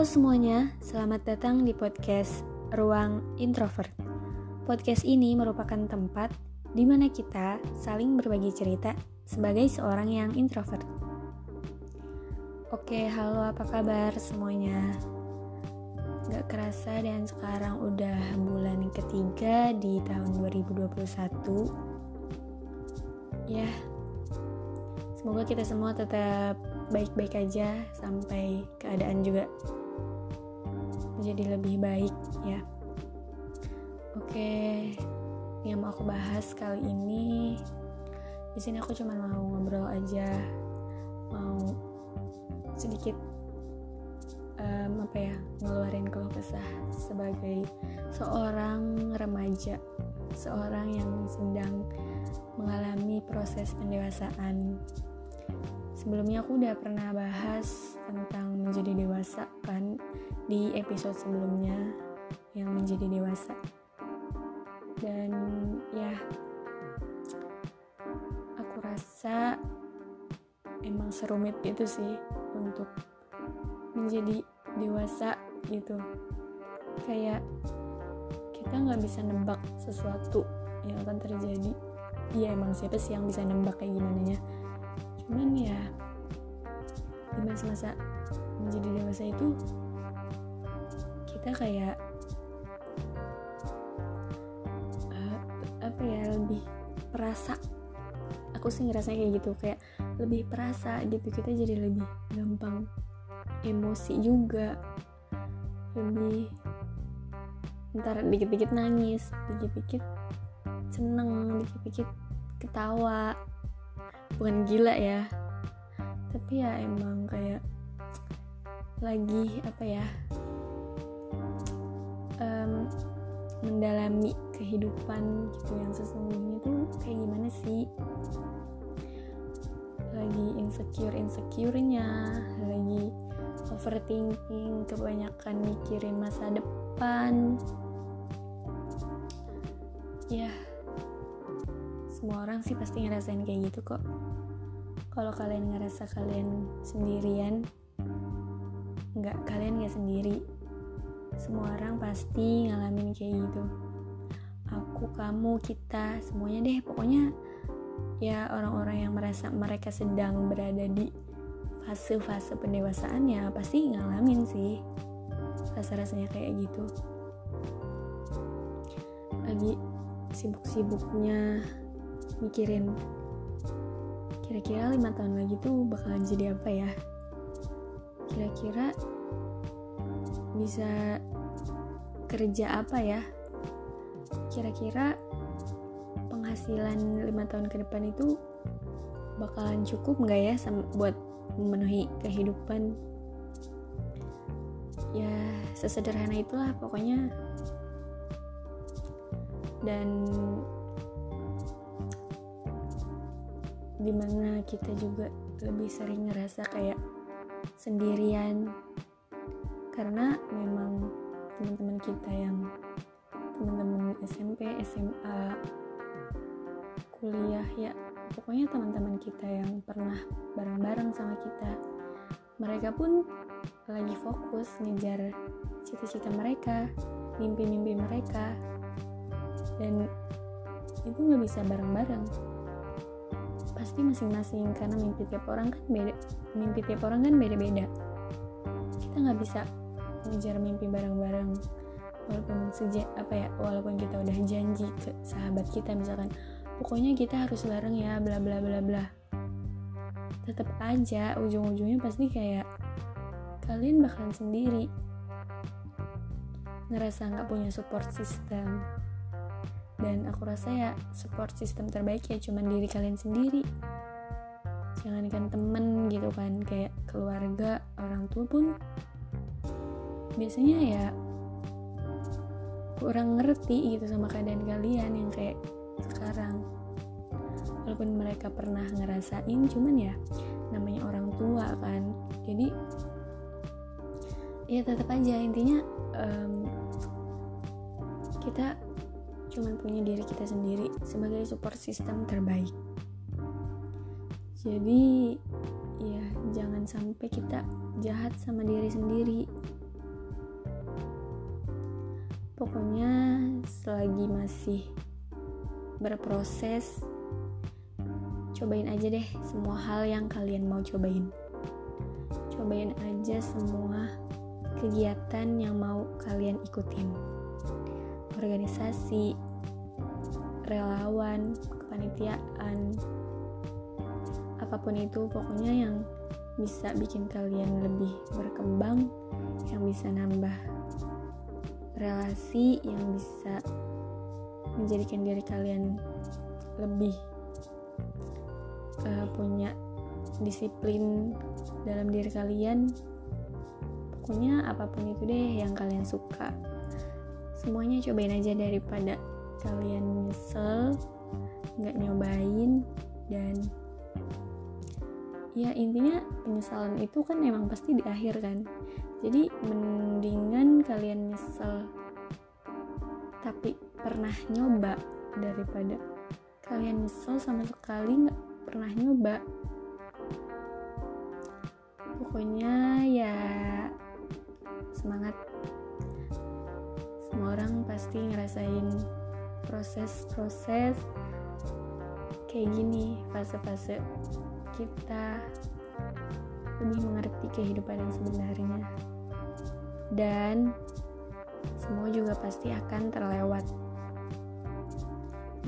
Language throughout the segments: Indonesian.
Halo semuanya, selamat datang di podcast Ruang Introvert. Podcast ini merupakan tempat di mana kita saling berbagi cerita sebagai seorang yang introvert. Oke, halo apa kabar semuanya? Gak kerasa dan sekarang udah bulan ketiga di tahun 2021. Ya, semoga kita semua tetap baik-baik aja sampai keadaan juga menjadi lebih baik ya. Oke, yang mau aku bahas kali ini di sini aku cuma mau ngobrol aja, mau sedikit um, apa ya ngeluarin keluh kesah sebagai seorang remaja, seorang yang sedang mengalami proses pendewasaan sebelumnya aku udah pernah bahas tentang menjadi dewasa kan di episode sebelumnya yang menjadi dewasa. Dan ya aku rasa emang serumit itu sih untuk menjadi dewasa gitu. Kayak kita nggak bisa nebak sesuatu yang akan terjadi. Iya emang siapa sih yang bisa nebak kayak gimana nya cuman ya. Di masa-masa menjadi dewasa itu kita kayak uh, apa ya lebih perasa. Aku sih ngerasa kayak gitu kayak lebih perasa gitu. Kita jadi lebih gampang emosi juga. Lebih ntar dikit-dikit nangis dikit-dikit seneng dikit-dikit ketawa bukan gila ya. Tapi ya emang kayak lagi apa ya um, mendalami kehidupan gitu yang sesungguhnya tuh kayak gimana sih? Lagi insecure insecure-nya lagi overthinking kebanyakan mikirin masa depan. Ya semua orang sih pasti ngerasain kayak gitu kok. Kalau kalian ngerasa kalian sendirian nggak kalian nggak sendiri. Semua orang pasti ngalamin kayak gitu. Aku kamu kita semuanya deh. Pokoknya ya orang-orang yang merasa mereka sedang berada di fase-fase pendewasaan ya pasti ngalamin sih. Rasa-rasanya kayak gitu. Lagi sibuk-sibuknya mikirin kira-kira lima tahun lagi tuh bakalan jadi apa ya? Kira-kira bisa kerja apa ya? Kira-kira penghasilan lima tahun ke depan itu bakalan cukup nggak ya buat memenuhi kehidupan? Ya sesederhana itulah pokoknya. Dan di mana kita juga lebih sering ngerasa kayak sendirian. Karena memang teman-teman kita yang teman-teman SMP, SMA, kuliah ya pokoknya teman-teman kita yang pernah bareng-bareng sama kita mereka pun lagi fokus ngejar cita-cita mereka mimpi-mimpi mereka. Dan itu nggak bisa bareng-bareng pasti masing-masing karena mimpi tiap orang kan beda mimpi tiap orang kan beda-beda. Kita nggak bisa ngejar mimpi bareng-bareng walaupun sejak apa ya walaupun kita udah janji ke sahabat kita misalkan pokoknya kita harus bareng ya bla bla bla bla. Tetap aja ujung-ujungnya pasti kayak kalian bakalan sendiri. Ngerasa nggak punya support system dan aku rasa ya support system terbaik ya cuman diri kalian sendiri. Jangankan temen gitu kan kayak keluarga orang tua pun. Biasanya ya kurang ngerti gitu sama keadaan kalian yang kayak sekarang. Walaupun mereka pernah ngerasain cuman ya namanya orang tua kan. Jadi ya tetap aja intinya um, kita cuman punya diri kita sendiri sebagai support system terbaik. Jadi ya jangan sampai kita jahat sama diri sendiri. Pokoknya selagi masih berproses cobain aja deh semua hal yang kalian mau cobain. Cobain aja semua kegiatan yang mau kalian ikutin organisasi relawan kepanitiaan apa pun itu pokoknya yang bisa bikin kalian lebih berkembang yang bisa nambah relasi yang bisa menjadikan diri kalian lebih uh, punya disiplin dalam diri kalian. Pokoknya apa pun itu deh yang kalian suka semuanya cobain aja daripada kalian nyesel nggak nyobain dan ya intinya penyesalan itu kan emang pasti di akhir kan. Jadi mendingan kalian nyesel tapi pernah nyoba daripada kalian nyesel sama sekali nggak pernah nyoba. Pokoknya ya semangat orang pasti ngerasain proses-proses kayak gini fase-fase kita lebih mengerti kehidupan yang sebenarnya. Dan semua juga pasti akan terlewat.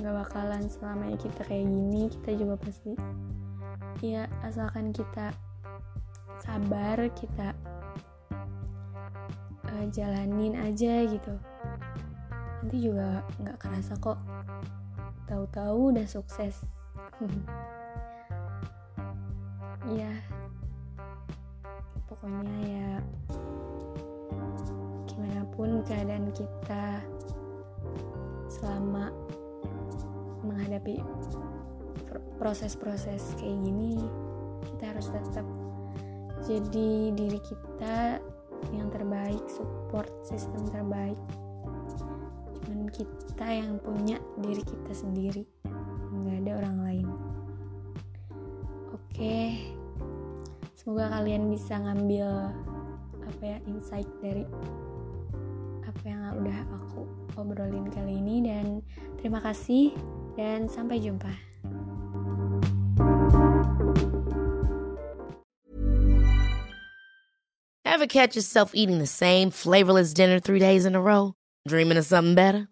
Nggak bakalan selamanya kita kayak gini kita juga pasti ya asalkan kita sabar kita uh, jalanin aja gitu nanti juga nggak kerasa kok. Tahu-tahu udah sukses. Ya pokoknya ya pun keadaan kita selama menghadapi proses-proses kayak gini kita harus tetap jadi diri kita yang terbaik support sistem terbaik kita yang punya diri kita sendiri nggak ada orang lain oke semoga kalian bisa ngambil apa ya insight dari apa yang udah aku obrolin kali ini dan terima kasih dan sampai jumpa. Ever catch yourself eating the same flavorless dinner three days in a row? Dreaming of something better?